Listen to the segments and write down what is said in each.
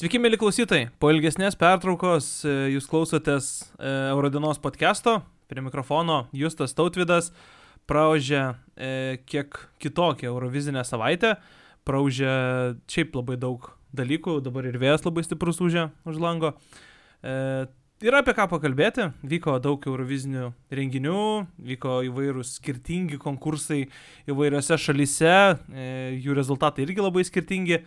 Sveiki, mėly klausytojai. Po ilgesnės pertraukos e, jūs klausotės e, Eurodienos podcast'o. Prie mikrofono Justas Tautvidas praužė e, kiek kitokią Eurovizinę savaitę. Praužė šiaip labai daug dalykų, dabar ir vėjas labai stiprus užė už lango. E, yra apie ką pakalbėti. Vyko daug Eurovizinių renginių, vyko įvairūs skirtingi konkursai įvairiose šalyse, e, jų rezultatai irgi labai skirtingi.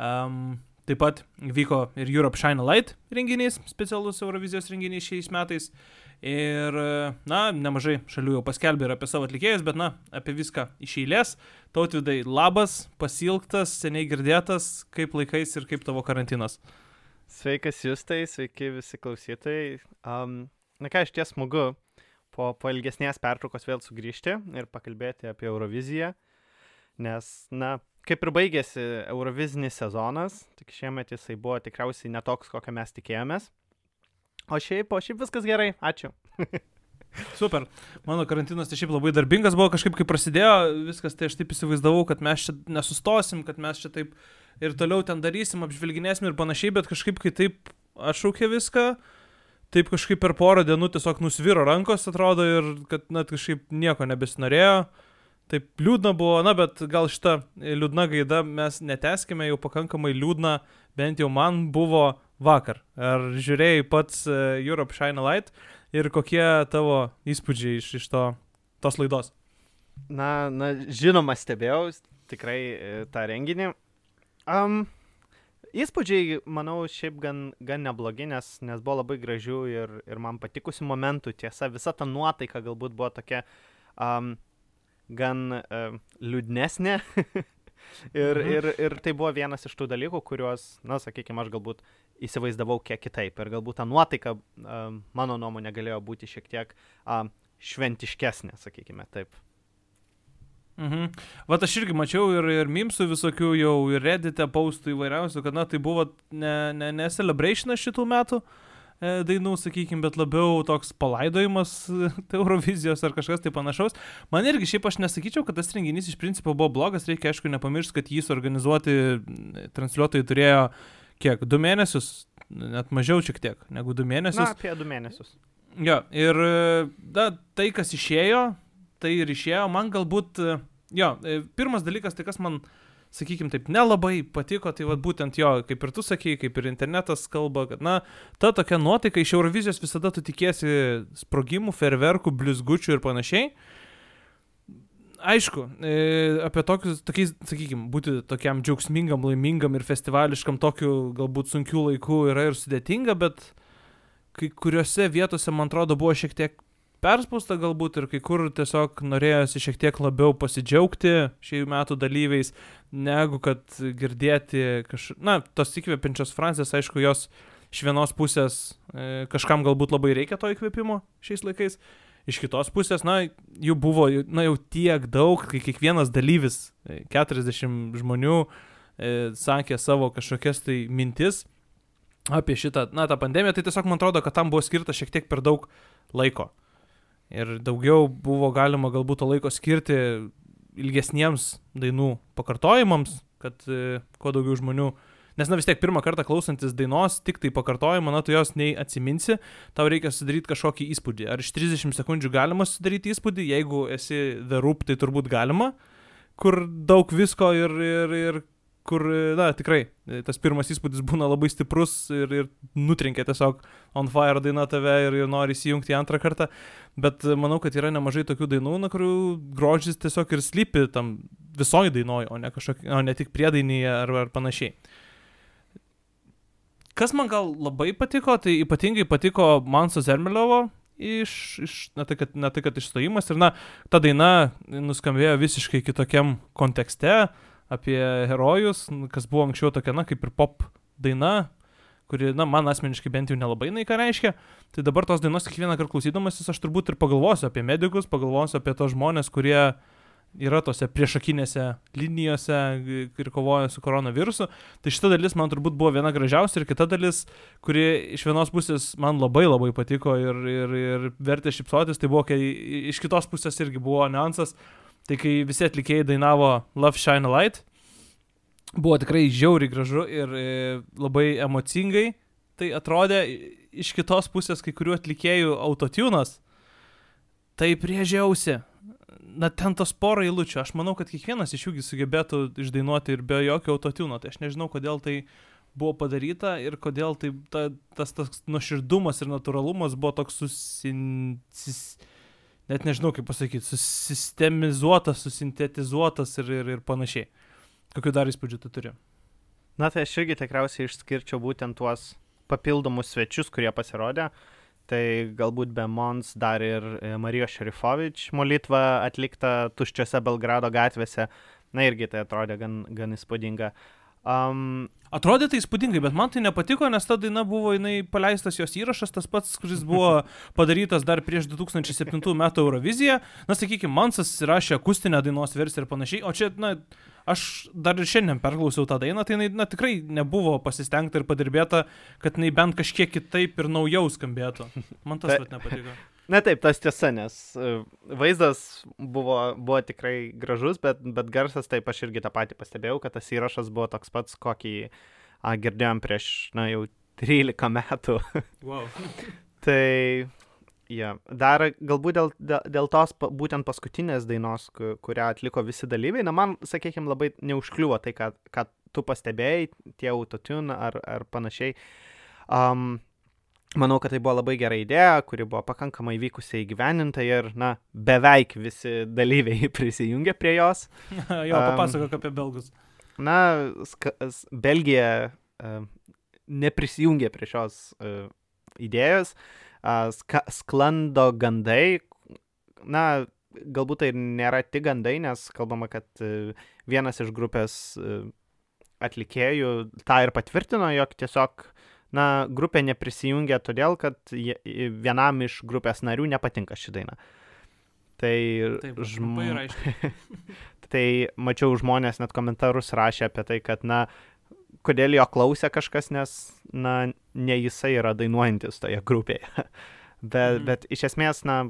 Um, Taip pat vyko ir Europe Shine Light renginys, specialus Eurovizijos renginys šiais metais. Ir, na, nemažai šalių jau paskelbė ir apie savo atlikėjus, bet, na, apie viską iš eilės. Tautvidai, labas, pasilgtas, seniai girdėtas, kaip laikais ir kaip tavo karantinas. Sveikas Justai, sveiki visi klausytojai. Um, na ką, iš ties smagu po, po ilgesnės pertraukos vėl sugrįžti ir pakalbėti apie Euroviziją, nes, na, kaip ir baigėsi Eurovizinis sezonas, tik šiemet jisai buvo tikriausiai netoks, kokio mes tikėjomės. O šiaip, o šiaip viskas gerai, ačiū. Super. Mano karantinas tai šiaip labai darbingas buvo, kažkaip kai prasidėjo viskas, tai aš taip įsivaizdavau, kad mes čia nesustosim, kad mes čia taip ir toliau ten darysim, apžvelginėsim ir panašiai, bet kažkaip kai taip atšaukė viską, taip kažkaip per porą dienų tiesiog nusviro rankos, atrodo, ir kad net kažkaip nieko nebesinorėjo. Taip liūdna buvo, na, bet gal šitą liūdną gaidą mes neteskime, jau pakankamai liūdna, bent jau man buvo vakar. Ar žiūrėjai pats e, Europe Shine Light ir kokie tavo įspūdžiai iš, iš to, tos laidos? Na, na, žinoma, stebėjau tikrai e, tą renginį. Um, įspūdžiai, manau, šiaip gan, gan neblogi, nes, nes buvo labai gražių ir, ir man patikusių momentų. Tiesa, visa ta nuotaika galbūt buvo tokia um, gan uh, liūdnesnė. ir, mhm. ir, ir tai buvo vienas iš tų dalykų, kuriuos, na, sakykime, aš galbūt įsivaizdavau kiek kitaip. Ir galbūt ta nuotaika, uh, mano nuomonė, galėjo būti šiek tiek uh, šventiškesnė, sakykime, taip. Mhm. Vat aš irgi mačiau ir, ir mimsų visokių jau, ir redite paustų įvairiausių, kad, na, tai buvo ne, ne, ne celebrationas šitų metų, uh, dainų, sakykime, bet labiau toks palaidojimas tai Eurovizijos ar kažkas tai panašaus. Man irgi šiaip aš nesakyčiau, kad tas renginys iš principo buvo blogas, reikia aišku nepamiršti, kad jį suorganizuoti transliuotojai turėjo kiek, du mėnesius, net mažiau šiek tiek negu du mėnesius. Na, apie du mėnesius. Jo, ir da, tai, kas išėjo, tai ir išėjo, man galbūt, jo, e, pirmas dalykas, tai kas man uh, sakykime taip, nelabai patiko, tai vad būtent jo, kaip ir tu sakei, kaip ir internetas kalba, kad, na, ta tokia nuotaika iš Eurovizijos visada tu tikėsi sprogimų, ferverkų, blizgučių ir panašiai. Aišku, e, apie tokius, tokiais, sakykime, būti tokiam džiaugsmingam, laimingam ir festivališkam tokiu galbūt sunkiu laiku yra ir sudėtinga, bet kai kuriuose vietose, man atrodo, buvo šiek tiek perspausta galbūt ir kai kur tiesiog norėjosi šiek tiek labiau pasidžiaugti šių metų dalyviais, negu kad girdėti kažkaip, na, tos įkvepiančios frazės, aišku, jos iš vienos pusės e, kažkam galbūt labai reikia to įkvėpimo šiais laikais, iš kitos pusės, na, jų buvo, na, jau tiek daug, kai kiekvienas dalyvis, 40 e, žmonių, e, sakė savo kažkokias tai mintis apie šitą, na, tą pandemiją, tai tiesiog man atrodo, kad tam buvo skirta šiek tiek per daug laiko. Ir daugiau buvo galima galbūt to laiko skirti ilgesniems dainų pakartojimams, kad e, kuo daugiau žmonių Nes, na vis tiek, pirmą kartą klausantis dainos, tik tai pakartojimą, na, tu jos nei atsiminsi, tau reikia sudaryti kažkokį įspūdį. Ar iš 30 sekundžių galima sudaryti įspūdį, jeigu esi The Roop, tai turbūt galima, kur daug visko ir, ir, ir kur, na, tikrai, tas pirmas įspūdis būna labai stiprus ir, ir nutrinkia tiesiog on fire daina tave ir, ir nori įsijungti antrą kartą, bet manau, kad yra nemažai tokių dainų, na, kurių grožis tiesiog ir slypi tam visoji dainoji, o ne, kažkok, o ne tik priedainyje ar, ar panašiai. Kas man gal labai patiko, tai ypatingai patiko Manso Zermeliovo iš, iš na, tai, kad, na tai, kad išstojimas ir, na, ta daina nuskambėjo visiškai kitokiam kontekste, uh, apie herojus, kas buvo anksčiau tokia, na, kaip ir pop daina, kuri, na, man asmeniškai bent jau nelabai na, ką reiškia. Tai dabar tos dainos kiekvieną kartą klausydamasis aš turbūt ir pagalvosiu apie medikus, pagalvosiu apie tos žmonės, kurie yra tose priešakinėse linijose ir kovoja su koronavirusu. Tai šita dalis man turbūt buvo viena gražiausia ir kita dalis, kuri iš vienos pusės man labai labai patiko ir, ir, ir vertė šipsotis, tai buvo, kai iš kitos pusės irgi buvo niuansas, Tai kai visi atlikėjai dainavo Love Shine a Light, buvo tikrai žiauriai gražu ir e, labai emocingai. Tai atrodė iš kitos pusės kai kurių atlikėjų autotunas. Tai priežiausi. Na, ten tos porą eilučių. Aš manau, kad kiekvienas iš jųgi sugebėtų išdainuoti ir be jokio autotuno. Tai aš nežinau, kodėl tai buvo padaryta ir kodėl tai ta, tas, tas nuoširdumas ir natūralumas buvo toks susin... net nežinau kaip pasakyti, susistemizuotas, susintetizuotas ir, ir, ir panašiai. Kokiu dar įspūdžiu tu turi? Na tai aš irgi tikriausiai išskirčiau būtent tuos papildomus svečius, kurie pasirodė. Tai galbūt be Mons dar ir e, Marijos Šerifovič molitva atlikta tuščiose Belgrado gatvėse. Na irgi tai atrodė gan, gan įspūdinga. Um, Atrodė tai įspūdingai, bet man tai nepatiko, nes ta daina buvo, jinai paleistas jos įrašas, tas pats, kuris buvo padarytas dar prieš 2007 metų Euroviziją. Na, sakykime, Mansas įrašė akustinę dainos versiją ir panašiai, o čia, na, aš dar ir šiandien perklausiau tą dainą, tai jinai, na, tikrai nebuvo pasistengta ir padirbėta, kad jinai bent kažkiek kitaip ir naujau skambėtų. Man tas pat nepatiko. Na taip, tas tiesa, nes e, vaizdas buvo, buvo tikrai gražus, bet, bet garsas taip aš irgi tą patį pastebėjau, kad tas įrašas buvo toks pats, kokį a, girdėjom prieš, na, jau 13 metų. Wow. tai, ja, dar galbūt dėl, dėl, tos būtent paskutinės dainos, kurią atliko visi dalyviai, na, man, sakykime, labai neužkliuvo tai, ką, ką tu pastebėjai, tie autotune ar, ar panašiai. Um, Manau, kad tai buvo labai gera idėja, kuri buvo pakankamai vykusiai įgyveninta ir, na, beveik visi dalyviai prisijungė prie jos. jo, papasakok um, apie belgus. Na, Belgija uh, neprisijungė prie šios uh, idėjos, uh, ska, sklando gandai, na, galbūt tai nėra tik gandai, nes kalbama, kad uh, vienas iš grupės uh, atlikėjų tą ir patvirtino, jog tiesiog na, grupė neprisijungė todėl, kad vienam iš grupės narių nepatinka ši daina. Tai, Taip, žm... tai mačiau žmonės net komentarus rašė apie tai, kad, na, kodėl jo klausė kažkas, nes, na, ne jisai yra dainuojantis toje grupėje. bet, mm. bet iš esmės, na,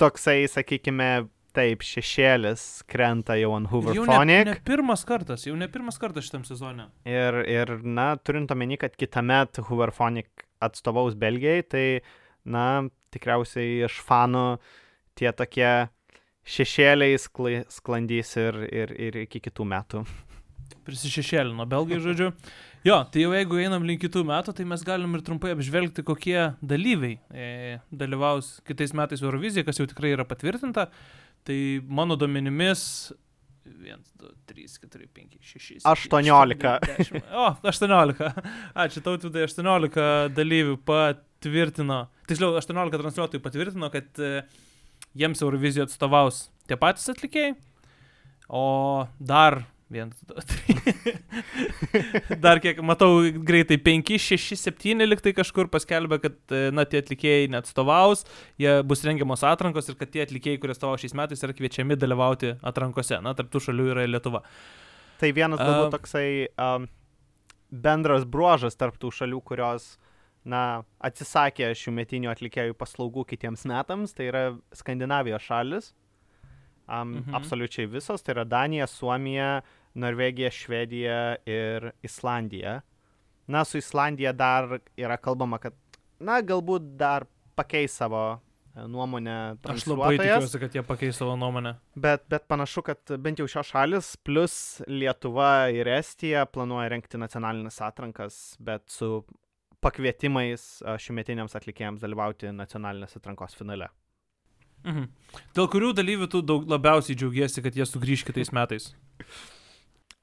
toksai, sakykime, Taip, šešėlis krenta jau ant Hooverphonic. Jau ne, ne pirmas kartas, jau ne pirmas kartas šitam sezone. Ir, ir na, turint omeny, kad kitą metą Hooverphonic atstovaus Belgijai, tai, na, tikriausiai iš fanų tie tokie šešėliai skla, sklandys ir, ir, ir iki kitų metų. Prisišešėlino Belgai, žodžiu. Jo, tai jau jeigu einam link kitų metų, tai mes galim ir trumpai apžvelgti, kokie dalyviai e, dalyvaus kitais metais Eurovizijoje, kas jau tikrai yra patvirtinta. Tai mano duomenimis 1, 2, 3, 4, 5, 6. 18. 10. O, 18. Ačiū tautvidai, 18 dalyvių patvirtino, tiksliau, 18 transliuotojų patvirtino, kad e, jiems Eurovizijoje atstovaus tie patys atlikėjai, o dar Vienas, du, trys. Dar kiek, matau, greitai 5, 6, 7 liktai kažkur paskelbė, kad, e, na, tie atlikėjai neatstovaus, jie bus rengiamos atrankos ir kad tie atlikėjai, kurie atstovau šiais metais, yra kviečiami dalyvauti atrankose. Na, tarptų šalių yra Lietuva. Tai vienas galbūt uh, toksai um, bendras bruožas tarptų šalių, kurios, na, atsisakė šių metinių atlikėjų paslaugų kitiems metams, tai yra Skandinavijos šalis. Um, mhm. Absoliučiai visos, tai yra Danija, Suomija, Norvegija, Švedija ir Islandija. Na, su Islandija dar yra kalbama, kad, na, galbūt dar pakeis savo e, nuomonę. Aš labai tikiuosi, kad jie pakeis savo nuomonę. Bet, bet panašu, kad bent jau šios šalis, plus Lietuva ir Estija planuoja renkti nacionalinės atrankas, bet su pakvietimais e, šiumetiniams atlikėjams dalyvauti nacionalinės atrankos finale. Mhm. Dėl kurių dalyvių tu daug labiausiai džiaugiesi, kad jie sugrįž kitais metais?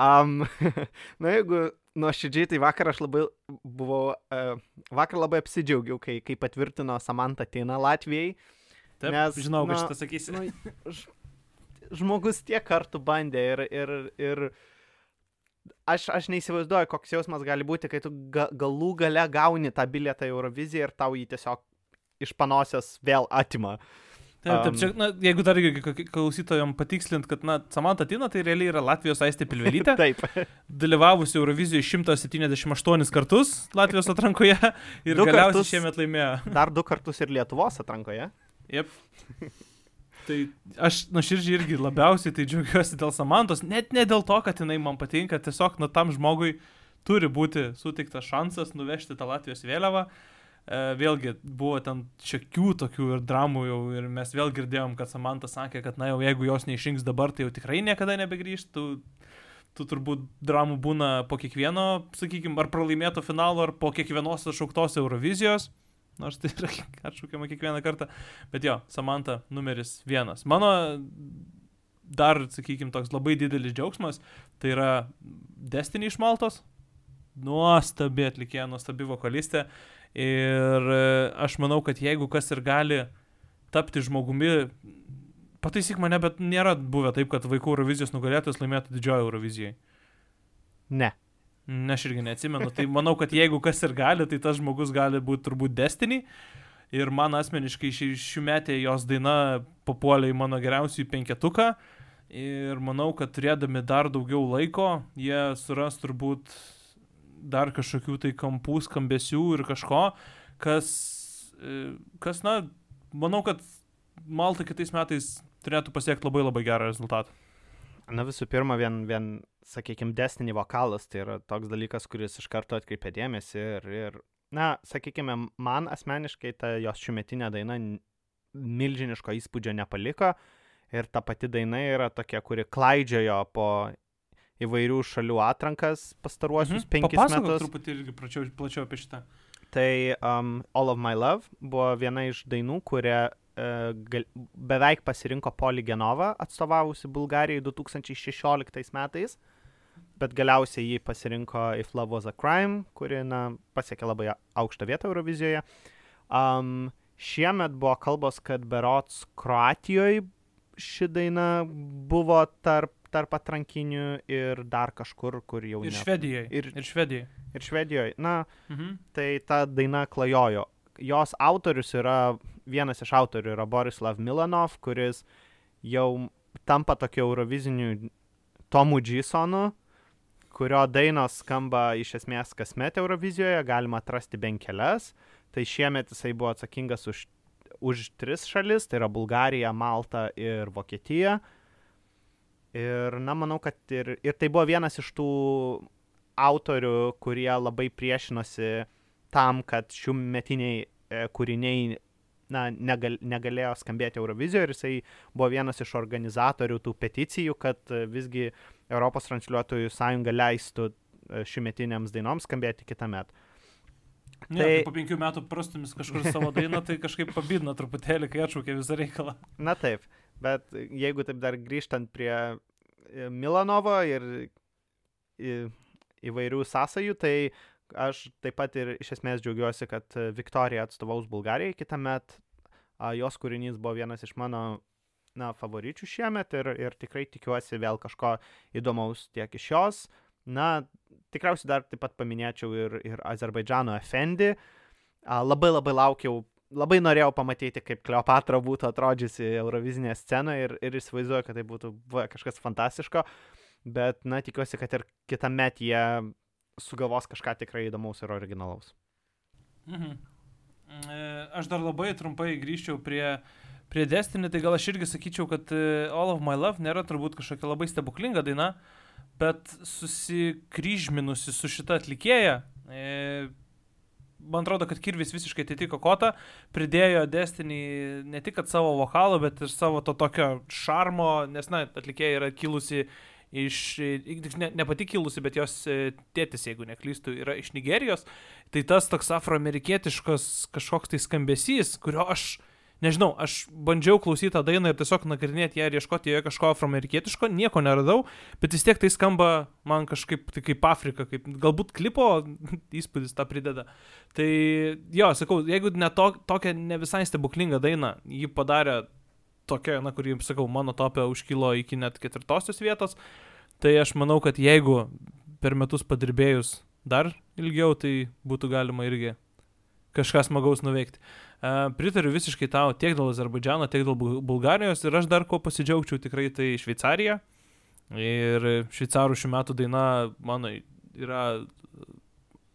Um, na, jeigu nuoširdžiai, tai vakar aš labai buvau, uh, vakar labai apsidžiaugiau, kai, kai patvirtino Samantha Tina Latvijai. Taip, nes, žinau, kad šitą sakysi. Nu, ž, žmogus tiek kartų bandė ir, ir, ir aš, aš neįsivaizduoju, koks jausmas gali būti, kai tu ga, galų gale gauni tą bilietą į Euroviziją ir tau jį tiesiog iš panosios vėl atima. Uh, Taip, taip, čia, na, jeigu dar klausytojams patikslint, kad, na, Samantha Tina tai realiai yra Latvijos aistė Pilvelytė. taip. Dalyvavusi Eurovizijoje 178 kartus Latvijos atrankoje ir du galiausiai kartus, šiemet laimėjo. Dar du kartus ir Lietuvos atrankoje. Jep. Tai aš nuoširdžiai irgi labiausiai tai džiaugiuosi dėl Samantos, net ne dėl to, kad jinai man patinka, tiesiog nu tam žmogui turi būti suteiktas šansas nuvežti tą Latvijos vėliavą. E, vėlgi buvo ten šiokių tokių ir dramų jau ir mes vėl girdėjom, kad Samanta sakė, kad na jau jeigu jos neišrinks dabar, tai jau tikrai niekada nebegrįžtų. Tu turbūt dramų būna po kiekvieno, sakykime, ar pralaimėto finalo, ar po kiekvienos atšauktos Eurovizijos. Nors tai yra atšaukiama kiekvieną kartą. Bet jo, Samanta numeris vienas. Mano dar, sakykime, toks labai didelis džiaugsmas, tai yra Destiny iš Maltos. Nuostabi atlikėja, nuostabi vokalistė. Ir e, aš manau, kad jeigu kas ir gali tapti žmogumi, pataisyk mane, bet nėra buvę taip, kad vaikų Eurovizijos nugalėtojas laimėtų didžiojo Eurovizijai. Ne. Ne, aš irgi neatsimenu. Tai manau, kad jeigu kas ir gali, tai tas žmogus gali būti turbūt Destiny. Ir man asmeniškai ši, šių metė jos daina papuolė į mano geriausių penketuką. Ir manau, kad turėdami dar daugiau laiko, jie suras turbūt dar kažkokių tai kampų, skambesių ir kažko, kas, e, kas na, manau, kad Malta kitais metais turėtų pasiekti labai labai gerą rezultatą. Na visų pirma, vien, vien sakykime, Destiny vokalas tai yra toks dalykas, kuris iš karto atkreipia dėmesį ir, ir na, sakykime, man asmeniškai ta jos šiumetinė daina milžiniško įspūdžio nepaliko ir ta pati daina yra tokia, kuri klaidžiojo po įvairių šalių atrankas pastaruosius mhm. penkis Papasakok metus. truputį irgi plačiau, plačiau apie šitą. Tai um, All of My Love buvo viena iš dainų, kurią uh, gal, beveik pasirinko Poli Genova, atstovavusi Bulgarijai 2016 metais, bet galiausiai jį pasirinko If Love Was a Crime, kuri na, pasiekė labai aukštą vietą Eurovizijoje. Um, šiemet buvo kalbos, kad berots Kroatijoje ši daina buvo tarp tarp atrankinių ir dar kažkur, kur jau Ir ne. Švedijoje. Ir, Ir Švedijoje. ir Švedijoje. Na, Mhm. tai ta daina klajojo. Jos autorius yra, vienas iš autorių yra Borislav Milanov, kuris jau tampa tokiu euroviziniu Tomu Gisonu, kurio dainos skamba iš esmės kasmet Eurovizijoje, galima atrasti bent kelias. Tai šiemet jisai buvo atsakingas už, už tris šalis, tai yra Bulgarija, Malta ir Vokietija. Ir, na, manau, kad ir, ir tai buvo vienas iš tų autorių, kurie labai priešinosi tam, kad šių metiniai e, kūriniai na, negal, negalėjo skambėti Eurovizijoje ir jisai buvo vienas iš organizatorių tų peticijų, kad e, visgi Europos transliuotojų sąjunga leistų e, šiumetiniams dainoms skambėti kitą metą. Ne, Tai- tai po penkių metų prastumis kažkur savo dainą, tai kažkaip pabidna truputėlį, kai atšaukė visą reikalą. Na taip, bet jeigu taip dar grįžtant prie e, Milanovo ir įvairių sąsajų, tai aš taip pat ir iš esmės džiaugiuosi, kad Viktorija atstovaus Bulgarijai kitą metą. Jos kūrinys buvo vienas iš mano na, favoričių šiemet ir, ir tikrai tikiuosi vėl kažko įdomaus tiek iš jos. Na, tikriausiai dar taip pat paminėčiau ir, ir Azerbaidžano Efendi. Labai labai laukiau labai norėjau pamatyti, kaip Kleopatra būtų atrodžiusi Eurovizinėje scenoje ir, ir įsivaizduoju, kad tai būtų buvę kažkas fantastiško, bet, na, tikiuosi, kad ir kitą metą jie sugalvos kažką tikrai įdomaus ir originalaus. Mhm. E, Aš dar labai trumpai grįžčiau prie, prie Destiny, tai gal aš irgi sakyčiau, kad e, All of My Love nėra turbūt kažkokia labai stebuklinga daina, bet susikryžminusi su šita atlikėja. Man atrodo, kad Kirvis visiškai atitiko kotą, pridėjo Destiny ne tik savo vokalo, bet ir savo to tokio šarmo, nes, na, atlikėja yra kilusi iš, ne, ne pati kilusi, bet jos e, tėtis, jeigu neklystų, yra iš Nigerijos. Tai tas toks afroamerikietiškas kažkoks tai skambesys, kurio aš, nežinau, aš bandžiau klausyti tą dainą ir tiesiog nagrinėti ją ir ieškoti joje kažko afroamerikietiško, nieko neradau, bet vis tiek tai skamba man kažkaip tai kaip Afrika, kaip galbūt klipo įspūdis tą prideda. Tai jo, sakau, jeigu ne to, tokia ne visai stebuklinga daina, ji padarė tokia, na, kurį, sakau, mano topė užkilo iki net ketvirtosios vietos, tai aš manau, kad jeigu per metus padirbėjus dar ilgiau, tai būtų galima irgi kažką smagaus nuveikti. Uh, pritariu visiškai tau tiek dėl Azerbaidžiano, tiek dėl Bul- Bulgarijos ir aš dar ko pasidžiaugčiau tikrai tai Šveicarija. Ir šveicarų šių metų daina mano yra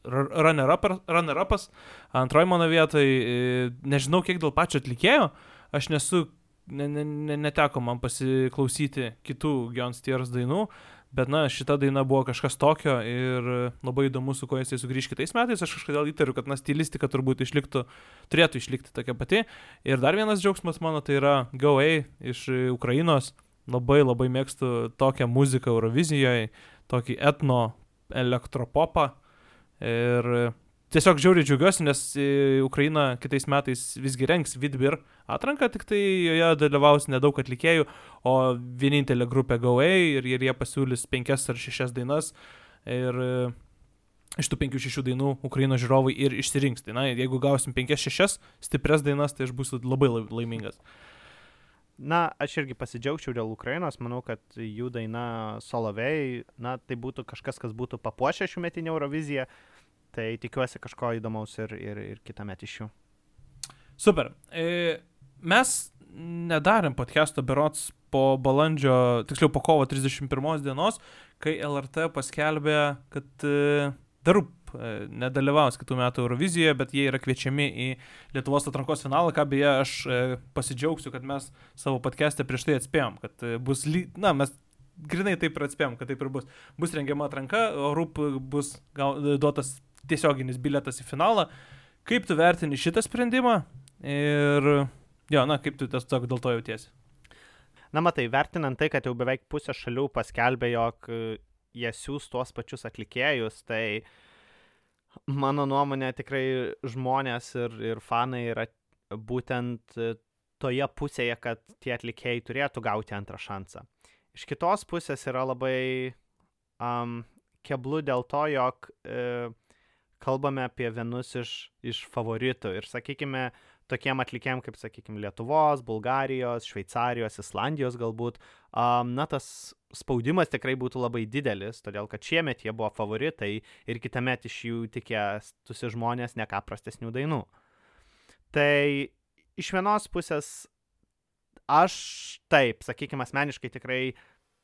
runner-upas, antroji mano vietai, e, nežinau kiek dėl pačio atlikėjo, aš nesu ne, ne, ne, neteko man pasiklausyti kitų Gions Tiers dainų, bet na, šita daina buvo kažkas tokio ir labai įdomu, su kuo jisai sugrįž kitais metais. Aš kažkodėl įtariu, kad na, stilistika turbūt išliktų, turėtų išlikti tokia pati. Ir dar vienas džiaugsmas mano tai yra A iš Ukrainos. Labai labai mėgstu tokią muziką Eurovizijoje, tokį etno elektropopą. Ir tiesiog žiauriai džiaugiuosi, nes e, Ukraina kitais metais visgi renks Vidbir atranką, tik tai joje dalyvaus nedaug atlikėjų, o vienintelė grupė GoA ir, ir jie pasiūlys penkias ar šešias dainas. Ir e, iš tų penkių šešių dainų Ukraino žiūrovai ir išsirinks. Tai na, jeigu gausim penkias šešias stiprias dainas, tai aš būsiu labai laimingas. Na, aš irgi pasidžiaugčiau dėl Ukrainos, manau, kad jų daina Solovėjai, na, tai būtų kažkas, kas būtų papuošę šių metinį Euroviziją. Tai tikiuosi kažko įdomaus ir, ir, ir kitą metą iš jų. Super. E, mes nedarėm podcast'o berots po balandžio, tiksliau po kovo 31 dienos, kai LRT paskelbė, kad e, Darup e, nedalyvaus kitų metų Eurovizijoje, bet jie yra kviečiami į Lietuvos atrankos finalą, ką beje aš pasidžiaugsiu, kad mes savo podcast'e prieš tai atspėjom, kad bus, ly... na, mes grinai taip ir atspėjom, kad taip ir bus. Bus rengiama atranka, o RUP bus gal, duotas tiesioginis biletas į finalą. Kaip tu vertini šitą sprendimą ir, jo, na, kaip tu tiesiog dėl to jautiesi? Na, matai, vertinant tai, kad jau beveik pusė šalių paskelbė, jog e, jie siūs tuos pačius atlikėjus, tai mano nuomonė tikrai žmonės ir, ir fanai yra būtent e, toje pusėje, kad tie atlikėjai turėtų gauti antrą šansą. Iš kitos pusės yra labai um, keblu dėl to, jog e, kalbame apie vienus iš, iš favoritų. Ir sakykime, tokiem atlikėjim kaip, sakykime, Lietuvos, Bulgarijos, Šveicarijos, Islandijos galbūt, um, na, tas spaudimas tikrai būtų labai didelis, todėl kad šiemet jie buvo favoritai ir kitąmet iš jų tikėtųsi žmonės ne ką prastesnių dainų. Tai iš vienos pusės aš taip, sakykime, asmeniškai tikrai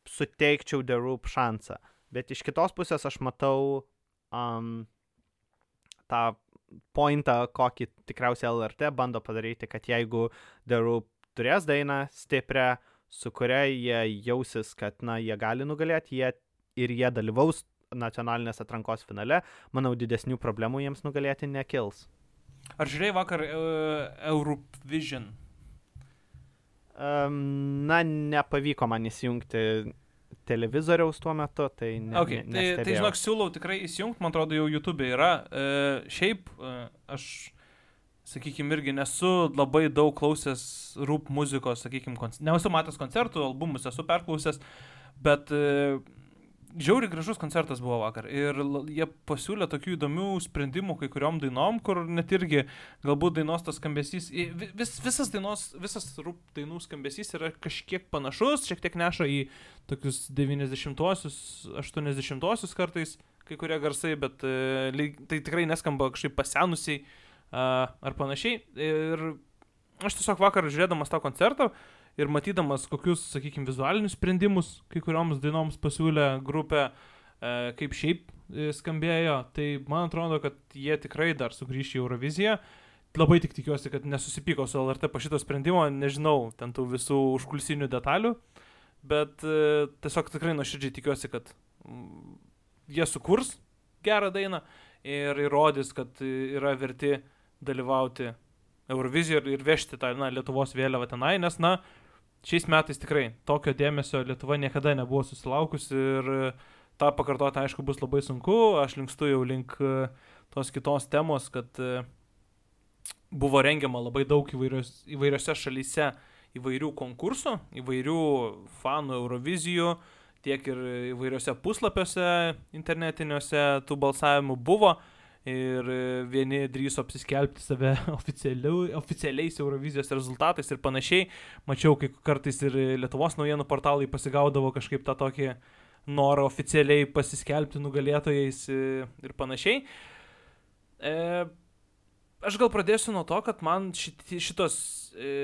suteikčiau The Roop šansą, bet iš kitos pusės aš matau um, tą pointą, kokį tikriausiai LRT bando padaryti, kad jeigu The Roop turės dainą stiprią, su kuria jie jausis, kad, na, jie gali nugalėti, jie ir jie dalyvaus nacionalinės atrankos finale, manau, didesnių problemų jiems nugalėti nekils. Ar žiūrėjai vakar uh, Eurovision? Um, na, nepavyko man įsijungti televizoriaus tuo metu, tai ne. Okay, ne, tai, tai žinok, siūlau tikrai įsijungti, man atrodo, jau YouTube yra. E, šiaip e, aš, sakykime, irgi nesu labai daug klausęs rūp muzikos, sakykime, nesu matęs koncertų, albumus esu perklausęs, bet e, žiauri gražus koncertas buvo vakar ir jie pasiūlė tokių įdomių sprendimų kai kuriuom dainom, kur net irgi galbūt dainos tas skambesys, vis, visas dainos, visas rūp dainų skambesys yra kažkiek panašus, šiek tiek neša į tokius 90-osius, 80-osius kartais kai kurie garsai, bet e, tai tikrai neskamba kažkaip pasenusiai ar panašiai. Ir aš tiesiog vakar žiūrėdamas tą koncertą, ir matydamas kokius, sakykime, vizualinius sprendimus kai kurioms dainoms pasiūlė grupė, e, kaip šiaip e, skambėjo, tai man atrodo, kad jie tikrai dar sugrįš į Euroviziją. Labai tik tikiuosi, kad nesusipyko su LRT po šito sprendimo, nežinau ten tų visų užkulsinių detalių, bet e, tiesiog tikrai nuoširdžiai tikiuosi, kad jie sukurs gerą dainą ir įrodys, kad yra verti dalyvauti Eurovizijoje ir vežti tą na, Lietuvos vėliavą tenai, nes, na, šiais metais tikrai tokio dėmesio Lietuva niekada nebuvo susilaukusi ir e, tą pakartoti, aišku, bus labai sunku. Aš linkstu jau link e, tos kitos temos, kad e, buvo rengiama labai daug įvairios, įvairiose šalyse įvairių konkursų, įvairių fanų Eurovizijų, tiek ir įvairiose puslapiuose internetiniuose tų balsavimų buvo ir e, vieni drįso apsiskelbti save oficialiais Eurovizijos rezultatais ir panašiai. Mačiau, kai kartais ir Lietuvos naujienų portalai pasigaudavo kažkaip tą tokį norą oficialiai pasiskelbti nugalėtojais e, ir panašiai. E, aš gal pradėsiu nuo to, kad man šit, šitos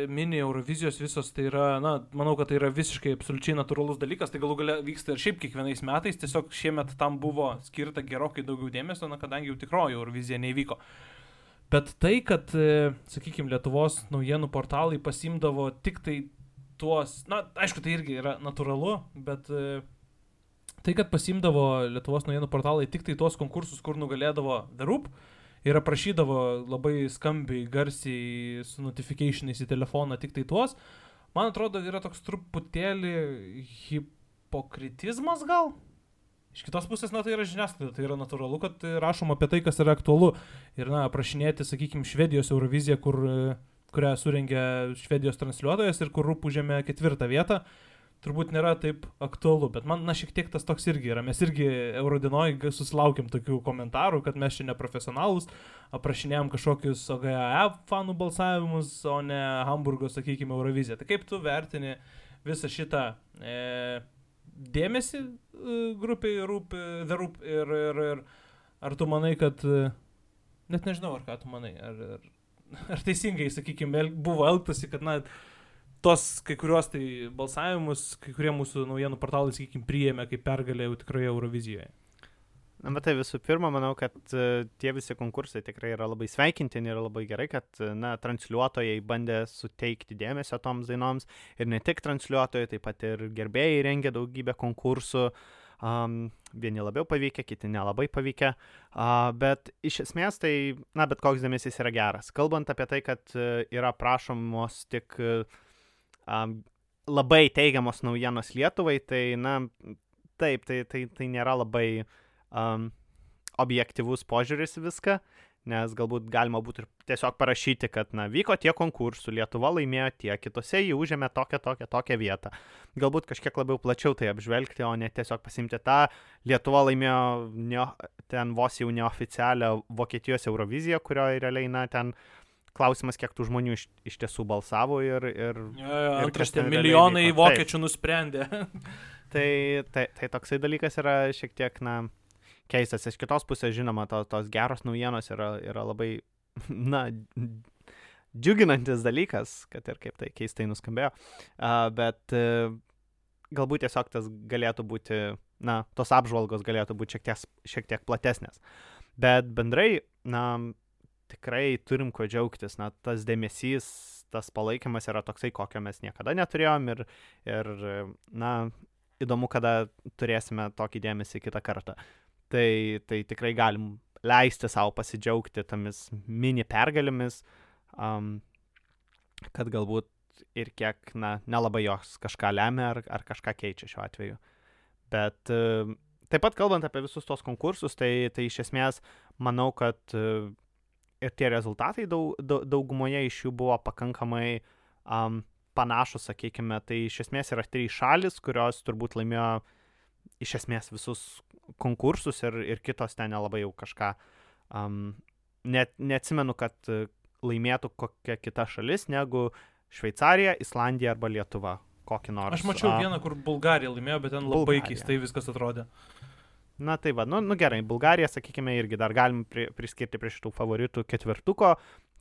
mini Eurovizijos visos tai yra, na, manau, kad tai yra visiškai absoliučiai natūralus dalykas, tai galų gale vyksta ir šiaip kiekvienais metais, tiesiog šiemet tam buvo skirta gerokai daugiau dėmesio, na, kadangi jau tikroji Eurovizija nevyko. Bet tai, kad, e, sakykime, Lietuvos naujienų portalai pasimdavo tik tai tuos, na, aišku, tai irgi yra natūralu, bet e, tai, kad pasimdavo Lietuvos naujienų portalai tik tai tuos konkursus, kur nugalėdavo The Roop ir aprašydavo labai skambiai, garsiai su notifikationais į telefoną tik tai tuos, man atrodo, yra toks truputėlį hipokritizmas gal? Iš kitos pusės, na tai yra žiniasklaida, tai yra natūralu, kad rašoma apie tai, kas yra aktualu. Ir, na, aprašinėti, sakykime, Švedijos Euroviziją, kur, kurią surengė Švedijos transliuotojas ir kur rūpų žemė ketvirtą vietą, turbūt nėra taip aktualu. Bet man, na, šiek tiek tas toks irgi yra. Mes irgi Eurodinoje susilaukėm tokių komentarų, kad mes čia neprofesionalus, aprašinėjom kažkokius OGAE fanų balsavimus, o ne Hamburgo, sakykime, Euroviziją. Tai kaip tu vertini visą šitą... E, dėmesį e, grupiai rūpi, The Roop ir, ir, ir ar tu manai, kad, e, net nežinau, ar ką tu manai, ar, ar, ar teisingai, sakykime, buvo elgtasi, kad, na, tos kai kuriuos tai balsavimus, kai kurie mūsų naujienų portalai, sakykime, priėmė kaip pergalę jau tikroje Eurovizijoje. Na, bet tai visų pirma, manau, kad uh, tie visi konkursai tikrai yra labai sveikintini ir labai gerai, kad, uh, na, transliuotojai bandė suteikti dėmesio toms dainoms ir ne tik transliuotojai, taip pat ir gerbėjai rengė daugybę konkursų. Um, vieni labiau pavykę, kiti nelabai pavykę, uh, bet iš esmės tai, na, bet koks dėmesys yra geras. Kalbant apie tai, kad uh, yra prašomos tik uh, labai teigiamos naujienos Lietuvai, tai, na, taip, tai, tai, tai nėra labai uh, um, objektivus požiūris viską, nes galbūt galima būtų ir tiesiog parašyti, kad, na, vyko tie konkursų, Lietuva laimėjo tie, kitose jį užėmė tokią, tokią, tokią vietą. Galbūt kažkiek labiau plačiau tai apžvelgti, o ne tiesiog pasimti tą, Lietuva laimėjo ne, ten vos jau neoficialią Vokietijos Euroviziją, kurioje realiai, na, ten klausimas, kiek tų žmonių iš, iš tiesų balsavo ir... ir, ja, ja, ir ten milijonai vyko. vokiečių Taip. nusprendė. tai, tai, tai toksai dalykas yra šiek tiek, na, keistas. Iš kitos pusės, žinoma, to, tos geros naujienos yra, yra labai, na, džiuginantis dalykas, kad ir kaip tai keistai nuskambėjo. Uh, bet uh, galbūt tiesiog tas galėtų būti, na, tos apžvalgos galėtų būti šiek tiek, šiek tiek platesnės. Bet bendrai, na, tikrai turim ko džiaugtis. Na, tas dėmesys, tas palaikymas yra toksai, kokio mes niekada neturėjom ir, ir na, įdomu, kada turėsime tokį dėmesį kitą kartą tai, tai tikrai galim leisti savo pasidžiaugti tomis mini pergalėmis, um, kad galbūt ir kiek, na, nelabai jos kažką lemia ar, ar kažką keičia šiuo atveju. Bet uh, taip pat kalbant apie visus tos konkursus, tai, tai iš esmės manau, kad uh, ir tie rezultatai daug, daug, daugumoje iš jų buvo pakankamai um, panašus, sakykime, tai iš esmės yra trys šalis, kurios turbūt laimėjo iš esmės visus konkursus ir, ir kitos ten nelabai jau kažką. Um, net neatsimenu, kad laimėtų kokia kita šalis negu Šveicarija, Islandija arba Lietuva. Kokį nors. Aš mačiau a... vieną, kur Bulgarija laimėjo, bet ten labai Bulgarija. keistai viskas atrodė. Na tai va, nu, nu gerai, Bulgarija, sakykime, irgi dar galim pri, priskirti prie šitų favoritų ketvirtuko.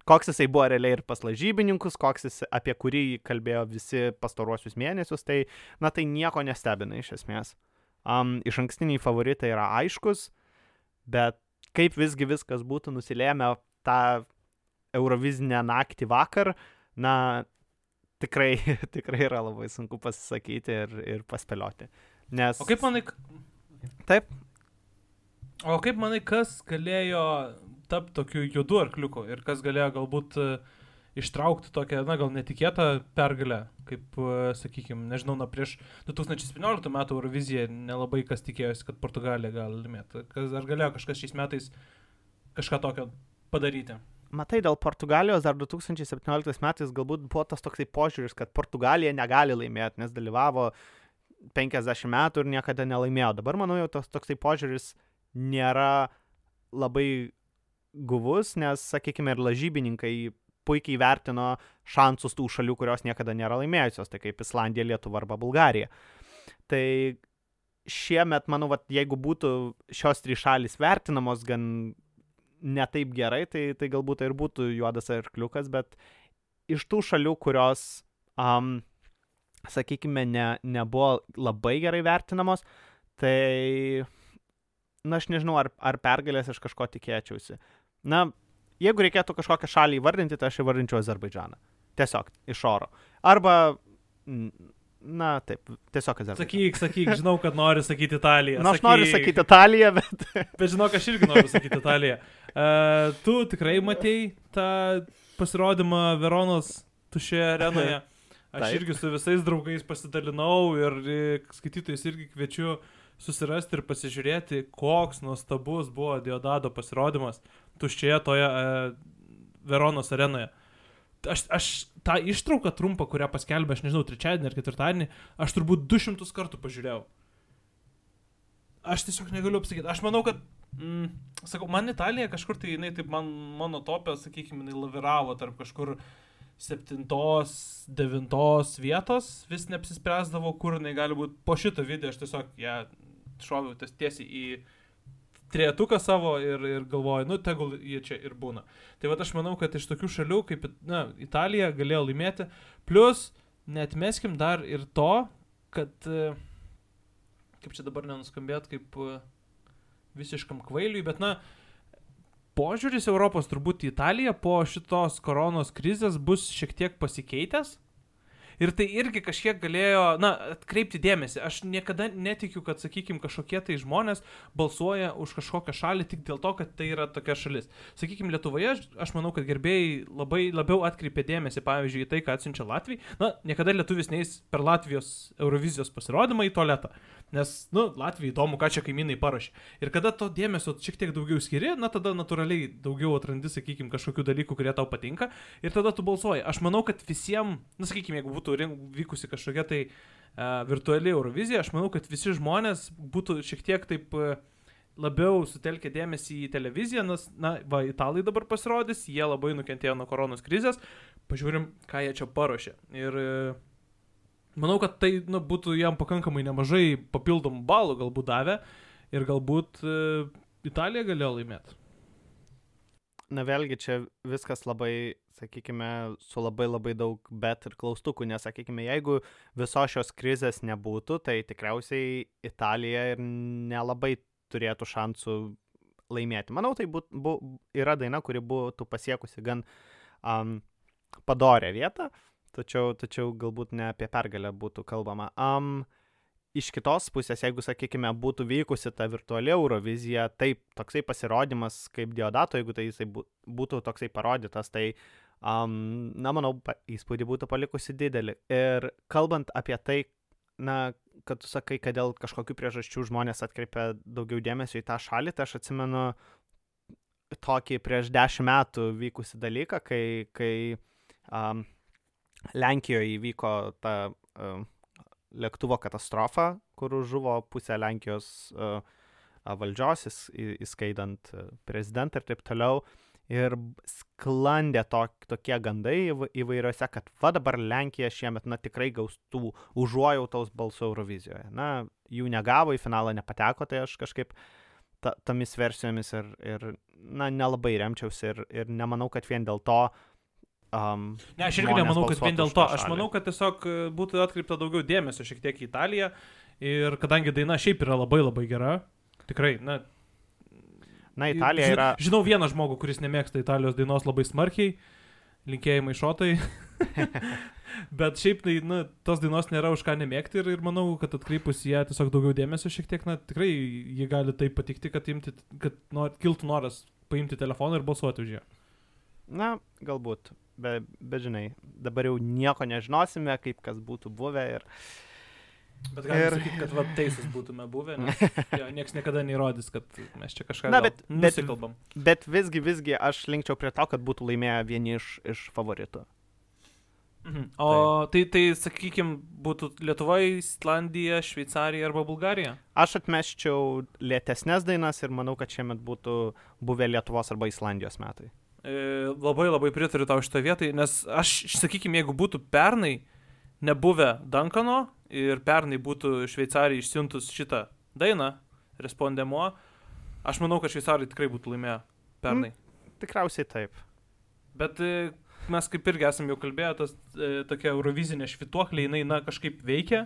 Koks jisai buvo realiai ir pas lažybininkus, koks jis apie kurį kalbėjo visi pastaruosius mėnesius, tai, na tai nieko nestebina iš esmės. Um, iš ankstiniai favoritai yra aiškus, bet kaip visgi viskas būtų nusilėmę tą Eurovizinę naktį vakar, na, tikrai, tikrai yra labai sunku pasisakyti ir, ir paspėlioti. Nes... O kaip manai... Taip. O kaip manai, kas galėjo tapti tokiu juodu arkliuku ir kas galėjo galbūt uh, ištraukti tokią, na, gal netikėtą pergalę, kaip, e, sakykime, nežinau, na, prieš 2017 metų Euroviziją nelabai kas tikėjosi, kad Portugalija gali laimėti. Ar galėjo kažkas šiais metais kažką tokio padaryti? Matai, dėl Portugalijos dar 2017 metais galbūt buvo tas toksai požiūris, kad Portugalija negali laimėti, nes dalyvavo 50 metų ir niekada nelaimėjo. Dabar, manau, jau tas toksai požiūris nėra labai guvus, nes, sakykime, ir lažybininkai puikiai vertino šansus tų šalių, kurios niekada nėra laimėjusios, tai kaip Islandija, Lietuva arba Bulgarija. Tai šiemet, manau, vat, jeigu būtų šios trys šalis vertinamos gan netaip gerai, tai, tai galbūt tai ir būtų juodas arkliukas, bet iš tų šalių, kurios, um, sakykime, ne, nebuvo labai gerai vertinamos, tai, na, aš nežinau, ar, ar pergalės aš kažko tikėčiausi. Na, jeigu reikėtų kažkokią šalį įvardinti, tai aš įvardinčiau Azerbaidžaną. Tiesiog iš oro. Arba Na, taip, tiesiog Azerbaidžanas. Sakyk, sakyk, žinau, kad nori sakyti Italiją. Na, aš noriu sakyti Italiją, bet Bet žinok, aš irgi noriu sakyti Italiją. Uh, tu tikrai matei tą pasirodymą Veronos tušioje arenoje. Aš Taip. irgi su visais draugais pasidalinau ir e, skaitytojus irgi kviečiu susirasti ir pasižiūrėti, koks nuostabus buvo Diodado pasirodymas tuščioje toje uh, Veronos arenoje. Aš, aš tą ištrauką trumpą, kurią paskelbė, aš nežinau, trečiadienį ar ketvirtadienį, aš turbūt 200 kartų pažiūrėjau. Aš tiesiog negaliu apsakyti. Aš manau, kad, mm, sakau, man Italija kažkur tai, jinai taip man, mano topė, sakykime, jinai laviravo tarp kažkur septintos, devintos vietos, vis neapsispręsdavo, kur jinai gali būti. Po šito video aš tiesiog ją šoviau ties tiesiai į trietuką savo ir, ir galvoju, nu, tegul jie čia ir būna. Tai va aš manau, kad iš tokių šalių kaip na, Italija galėjo laimėti. Plus, netmeskim dar ir to, kad, e, kaip čia dabar nenuskambėt, kaip e, visiškam kvailiui, bet na, požiūris Europos turbūt į Italiją po šitos koronos krizės bus šiek tiek pasikeitęs. Ir tai irgi kažkiek galėjo, na, atkreipti dėmesį. Aš niekada netikiu, kad, sakykime, kažkokie tai žmonės balsuoja už kažkokią šalį tik dėl to, kad tai yra tokia šalis. Sakykime, Lietuvoje, aš- manau, kad gerbėjai labai labiau atkreipia dėmesį, pavyzdžiui, į tai, ką atsiunčia Latvijai. Na, niekada lietuvis neįs per Latvijos Eurovizijos pasirodymą į tualetą. Nes, nu, Latvijai įdomu, ką čia kaimynai parašė. Ir kada to dėmesio šiek tiek daugiau skiri, na, tada natūraliai daugiau atrandi, sakykime, kažkokių dalykų, kurie tau patinka. Ir tada tu balsuoji. Aš manau, kad visiems, na, sakykime, jeigu būtų vykusi kažkokia tai uh, virtuali Eurovizija, aš manau, kad visi žmonės būtų šiek tiek taip uh, labiau sutelkę dėmesį į televiziją, nes, na, va, italai dabar pasirodys, jie labai nukentėjo nuo koronos krizės, pažiūrim, ką jie čia paruošė. Ir uh, manau, kad tai, nu, būtų jam pakankamai nemažai papildomų balų galbūt davę ir galbūt uh, Italija galėjo laimėti. na vėlgi čia viskas labai, sakykime, su labai labai daug bet ir klaustukų, nes, sakykime, jeigu visos šios krizės nebūtų, tai tikriausiai Italija ir nelabai turėtų šansų laimėti. Manau, tai būt, bu, yra daina, kuri būtų pasiekusi gan um, padorę vietą, tačiau, tačiau galbūt ne apie pergalę būtų kalbama. Um, iš kitos pusės, jeigu, sakykime, būtų vykusi ta virtuali Eurovizija, taip, toksai pasirodymas kaip Diodato, jeigu tai jisai bū- būtų toksai parodytas, tai, um, na, manau, įspūdį būtų palikusi didelį. Ir kalbant apie tai, na, kad tu sakai, kad dėl kažkokių priežasčių žmonės atkreipia daugiau dėmesio į tą šalį, tai aš atsimenu tokį prieš dešimt metų vykusi dalyką, kai, kai um, Lenkijoje įvyko ta um, lėktuvo katastrofa, kur žuvo pusė Lenkijos uh, valdžios, įskaitant uh, prezidentą ir taip toliau. Ir sklandė to, tokie gandai įv- įvairiose, kad va dabar Lenkija šiemet, na, tikrai gaus tų užuojautos balsų Eurovizijoje. Na, jų negavo, į finalą nepateko, tai aš kažkaip ta, tomis versijomis ir, ir, na, nelabai remčiausi ir, ir nemanau, kad vien dėl to um, Ne, aš irgi nemanau, kad vien dėl to. Aš manau, kad tiesiog e, būtų atkreipta daugiau dėmesio šiek tiek į Italiją. Ir kadangi daina šiaip yra labai labai gera, tikrai, na. Na, Italija ži- yra. Žinau vieną žmogų, kuris nemėgsta Italijos dainos labai smarkiai. Linkėjimai šotai. Bet šiaip tai, na, tos dainos nėra už ką nemėgti ir, ir manau, kad atkreipus ją tiesiog daugiau dėmesio šiek tiek, na, tikrai jie gali taip patikti, kad, imti, kad nor, kiltų noras paimti telefoną ir balsuoti už ją. Na, galbūt. Bet, bet žinai, dabar jau nieko nežinosime, kaip kas būtų buvę. Ir... Bet galime Ir- sakyti, kad va teisūs būtume buvę, nes jo, niekas niekada neįrodys, kad mes čia kažką Na, bet- bet- nusikalbam. Bet visgi, visgi aš linkčiau prie to, kad būtų laimėję vieni iš, iš favoritų. Mhm. O tai, tai sakykime, būtų Lietuva, Islandija, Šveicarija arba Bulgarija? Aš atmeščiau lėtesnės dainas ir manau, kad šiemet būtų buvę Lietuvos arba Islandijos metai. E, labai labai pritariu tau šitą vietą, nes aš, sakykime, jeigu būtų pernai nebuvę Dankano ir pernai būtų Šveicarija išsiuntus šitą dainą, respondemo, aš manau, kad Šveicarai tikrai būtų laimėję pernai. Tikriausiai taip. Bet e, mes kaip irgi esame jau kalbėję, tas e, tokia eurovizinė švituoklė, jinai, na, kažkaip veikia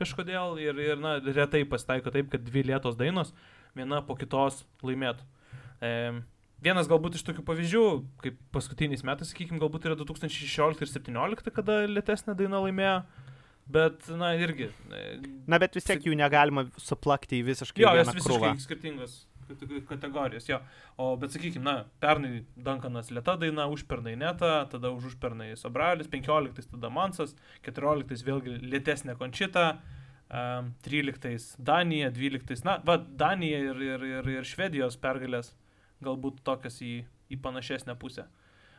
kažkodėl ir, ir, na, retai pasitaiko taip, kad dvi lietos dainos viena po kitos laimėtų. E, vienas galbūt iš tokių pavyzdžių, kaip paskutiniais metais, sakykime, galbūt yra 2016 ir 2017, kada lietesnė daina laimėjo. Bet, na, irgi. e, Na, bet vis tiek jų negalima suplakti į visiškai Jo, jos visiškai krūvą. skirtingos kate- kategorijos, jo. O, bet sakykime, na, pernai Dankanas lieta daina, užpernai neta, tada už užpernai Sobralis, 15 tada Mansas, 14 vėlgi lietesnė končita, um, 13 Danija, 12, na, va, Danija ir, ir, ir, ir Švedijos pergalės galbūt tokias į, į panašesnę pusę.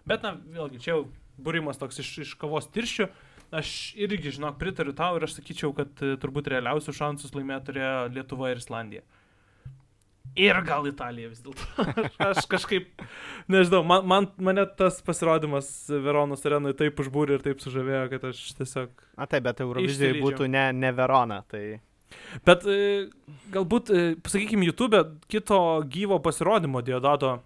Bet, na, vėlgi, čia jau būrimas toks iš, iš kavos tirščių. Aš irgi, žinok, pritariu tau ir aš sakyčiau, kad e, turbūt realiausius šansus laimėti turėjo Lietuva ir Islandija. Ir gal Italija vis dėlto. Aš, kažkaip, nežinau, man, man, mane tas pasirodymas Veronos arenoje taip užbūrė ir taip sužavėjo, kad aš tiesiog... Na taip, bet Eurovizijai būtų ne, ne Verona. Tai... Bet e, galbūt, e, pasakykime, YouTube kito gyvo pasirodymo Diodato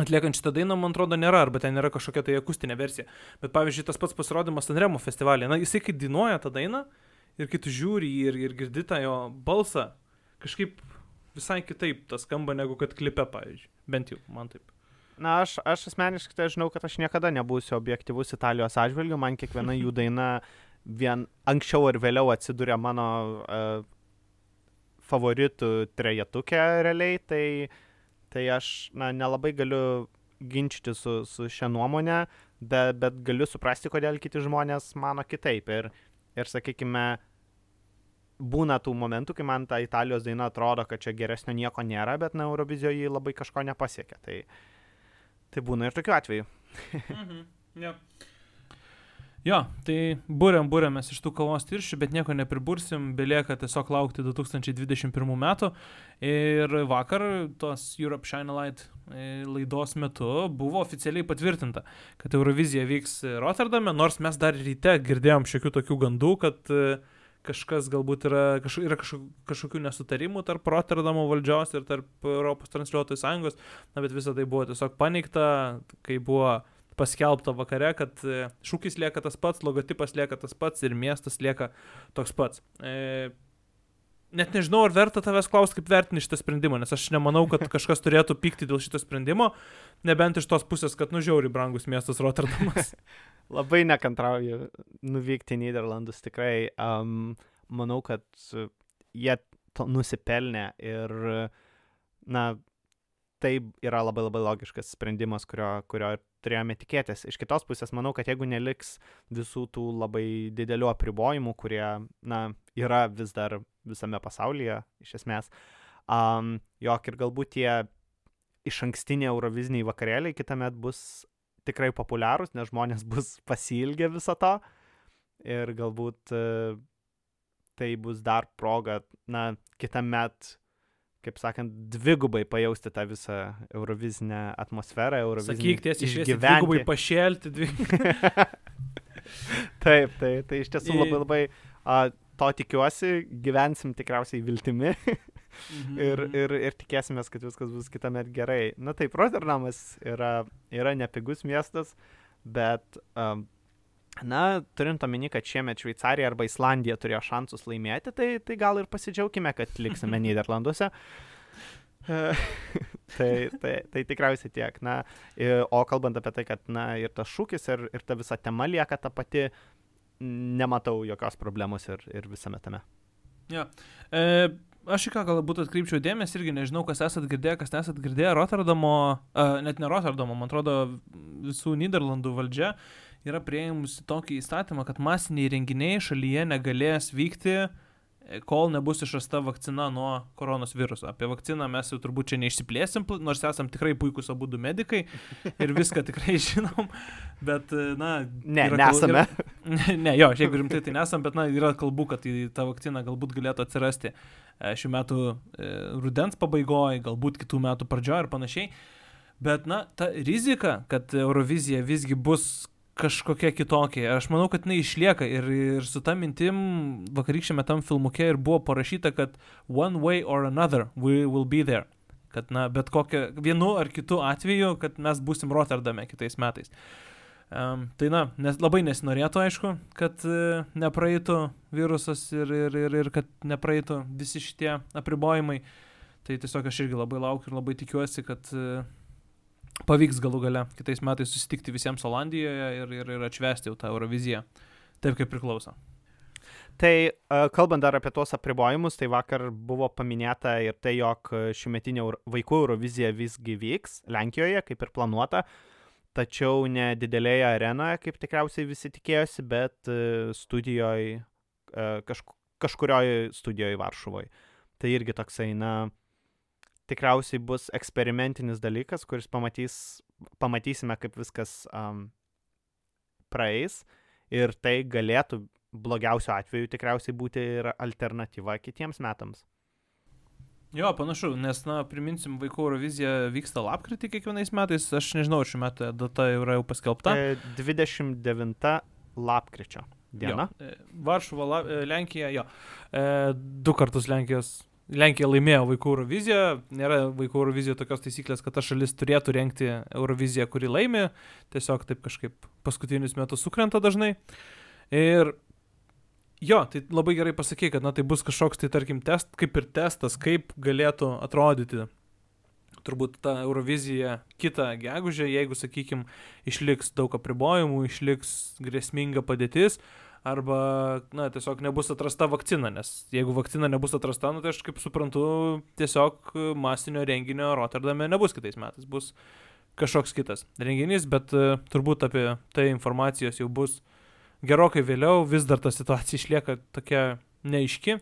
atliekant šitą dainą, man atrodo, nėra, arba ten yra kažkokia tai akustinė versija. Bet pavyzdžiui, tas pats pasirodymas Sanremo festivalėje, na, jisai kai dainuoja tą dainą ir kai tu žiūri jį ir, ir girdi tą jo balsą, kažkaip visai kitaip tas skamba negu kad klipe, pavyzdžiui. Bent jau, man taip. Na, aš, aš asmeniškai tai žinau, kad aš niekada nebūsiu objektivus Italijos atžvilgiu, man kiekviena jų daina vien anksčiau ar vėliau atsiduria mano uh, favoritų trejetukė realiai, tai, tai aš na, nelabai galiu ginčyti su, su šią nuomonę, bet, bet galiu suprasti, kodėl kiti žmonės mano kitaip. Ir, ir sakykime, būna tų momentų, kai man ta Italijos daina atrodo, kad čia geresnio nieko nėra, bet na, Eurovizijoje labai kažko nepasiekia. Tai, tai būna ir tokių atvejų. Mhm. Ja. Jo, tai būrėm, būrėmės iš tų kavos tiršių, bet nieko nepribursim, belieka tiesiog laukti 2021 metų. Ir vakar tos Europe Shine Light e, laidos metu buvo oficialiai patvirtinta, kad Eurovizija vyks Rotterdame, nors mes dar ryte girdėjom šiokių tokių gandų, kad e, kažkas galbūt yra, kaž, yra kažkokių, kažkokių nesutarimų tarp Rotterdamo valdžios ir tarp Europos transliuotojų sąjungos, na bet visą tai buvo tiesiog paneigta, kai buvo paskelbta vakare, kad e, šūkis lieka tas pats, logotipas lieka tas pats ir miestas lieka toks pats. E, net nežinau, ar verta tavęs klausti, kaip vertini šitą sprendimą, nes aš nemanau, kad kažkas turėtų pykti dėl šito sprendimo, nebent iš tos pusės, kad nužiauri brangus miestas Rotterdamas. Labai nekantrauju nuvykti į Niderlandus, tikrai. Um, manau, kad jie to nusipelnė ir, na, tai yra labai labai logiškas sprendimas, kurio, kurio turėjome tikėtis. Iš kitos pusės, manau, kad jeigu neliks visų tų labai didelių apribojimų, kurie, na, yra vis dar visame pasaulyje, iš esmės, um, jog ir galbūt tie iš ankstiniai euroviziniai vakarėliai kitą metą bus tikrai populiarūs, nes žmonės bus pasilgę viso to ir galbūt uh, tai bus dar proga, na, kitą metą kaip sakant, dvigubai pajausti tą visą eurovizinę atmosferą, eurovizinę. Sakyk tiesiai išviesti, dvigubai pašėlti. Dvi... taip, tai, tai iš tiesų labai labai a, to tikiuosi, gyvensim tikriausiai viltimi Mhm. ir, ir, ir tikėsimės, kad viskas bus kitą metą gerai. Na taip, Rotterdamas yra, yra nepigus miestas, bet, um, na, turint omeny, kad šiemet Šveicarija arba Islandija turėjo šansus laimėti, tai, tai gal ir pasidžiaugime, kad liksime Niderlanduose. E, tai, tai, tai tikriausiai tiek. Na, o kalbant apie tai, kad na, ir tas šūkis, ir, ir ta visa tema lieka ta pati, nematau jokios problemos ir, ir visame tame. Ja. E, aš į ką galbūt atkreipčiau dėmesį, irgi nežinau, kas esat girdėję, kas nesat girdėję, Rotterdamo, e, net ne Rotterdamo, man atrodo, visų Niderlandų valdžia yra prieimusi tokį įstatymą, kad masiniai renginiai šalyje negalės vykti, e, kol nebus išrasta vakcina nuo koronos viruso. Apie vakciną mes jau turbūt čia neišsiplėsim, pl- nors esam tikrai puikūs abu du medikai ir viską tikrai žinom, bet, e, na... Ne, yra nesame. Ne, ne, jo, jeigu rimtai tai nesam, bet na, yra kalbų, kad į tą vakciną galbūt galėtų atsirasti e, šių metų rudens pabaigoje, galbūt kitų metų pradžioje ir panašiai. Bet, na, ta rizika, kad Eurovizija visgi bus kažkokia kitokia, aš manau, kad jinai išlieka ir, ir su ta mintim vakarykščiame tam filmuke ir buvo parašyta, kad one way or another we will be there. Kad, na, bet kokia, vienu ar kitu atveju, kad mes būsim Rotterdame kitais metais. Um, tai na, nes, labai nesinorėtų, aišku, kad uh, nepraeitų virusas ir, ir, ir, ir kad nepraeitų visi šitie apribojimai. Tai tiesiog aš irgi labai laukiu ir labai tikiuosi, kad uh, pavyks galų gale kitais metais susitikti visiems Olandijoje ir, ir, ir atšvesti jau tą Euroviziją taip, kaip priklauso. Tai uh, kalbant dar apie tuos apribojimus, tai vakar buvo paminėta ir tai, jog šiumetinė Euro- vaikų Eurovizija visgi vyks Lenkijoje, kaip ir planuota, tačiau ne didelėje arenoje, kaip tikriausiai visi tikėjosi, bet uh, studijoje, kažk kažkurioje studijoje Varšuvoje. Tai irgi toksai, na, tikriausiai bus eksperimentinis dalykas, kuris pamatys, pamatysime, kaip viskas um, praeis ir tai galėtų blogiausiu atveju tikriausiai būti ir alternatyva kitiems metams. Jo, panašu, nes, na, priminsim, vaikų Eurovizija vyksta lapkritį kiekvienais metais, aš nežinau, šiuo metu data yra jau paskelbta. E, 29 lapkričio diena. Jo, e, Varšuva, e, Lenkija, jo. E, du kartus Lenkijos. Lenkija laimėjo vaikų Euroviziją, nėra vaikų Eurovizijoje tokios taisyklės, kad ta šalis turėtų renkti Euroviziją, kuri laimi, tiesiog taip kažkaip paskutinius metus sukrenta dažnai. Ir jo, tai labai gerai pasakė, kad na, tai bus kažkoks tai tarkim test, kaip ir testas, kaip galėtų atrodyti turbūt ta Eurovizija kitą gegužę, jeigu, sakykime, išliks daug apribojimų, išliks grėsminga padėtis, arba, na, tiesiog nebus atrasta vakcina, nes jeigu vakcina nebus atrasta, nu, tai aš kaip suprantu, tiesiog masinio renginio Rotterdame nebus kitais metais, bus kažkoks kitas renginys, bet uh, turbūt apie tai informacijos jau bus gerokai vėliau, vis dar ta situacija išlieka tokia neaiški,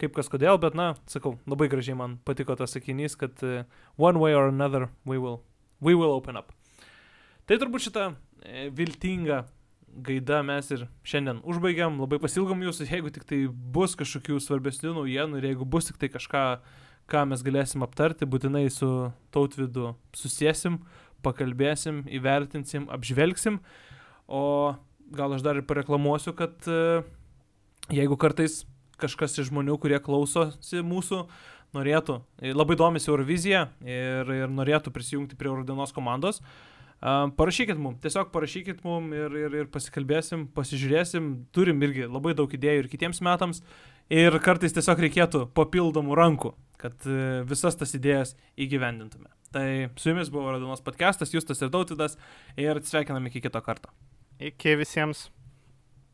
kaip kas kodėl, bet, na, sakau, labai gražiai man patiko tas sakinys, kad uh, one way or another we will, we will open up. Tai turbūt šitą e, viltingą gaida mes ir šiandien užbaigiam, labai pasilgom jūsų, jeigu tik tai bus kažkokių svarbesnių naujienų ir jeigu bus tik tai kažką, ką mes galėsim aptarti, būtinai su tautvidu susėsim, pakalbėsim, įvertinsim, apžvelgsim, o gal aš dar ir pareklamuosiu, kad e, jeigu kartais kažkas iš žmonių, kurie klausosi mūsų, norėtų, labai domisi Eurovizija ir, ir norėtų prisijungti prie Eurodienos komandos, Uh, parašykit mum, tiesiog parašykit mum ir, ir, ir pasikalbėsim, pasižiūrėsim, turim irgi labai daug idėjų ir kitiems metams ir kartais tiesiog reikėtų papildomų rankų, kad uh, visas tas idėjas įgyvendintume. Tai su jumis buvo Radonos podcastas, Justas ir Dautidas ir sveikiname iki kito karto. Iki visiems.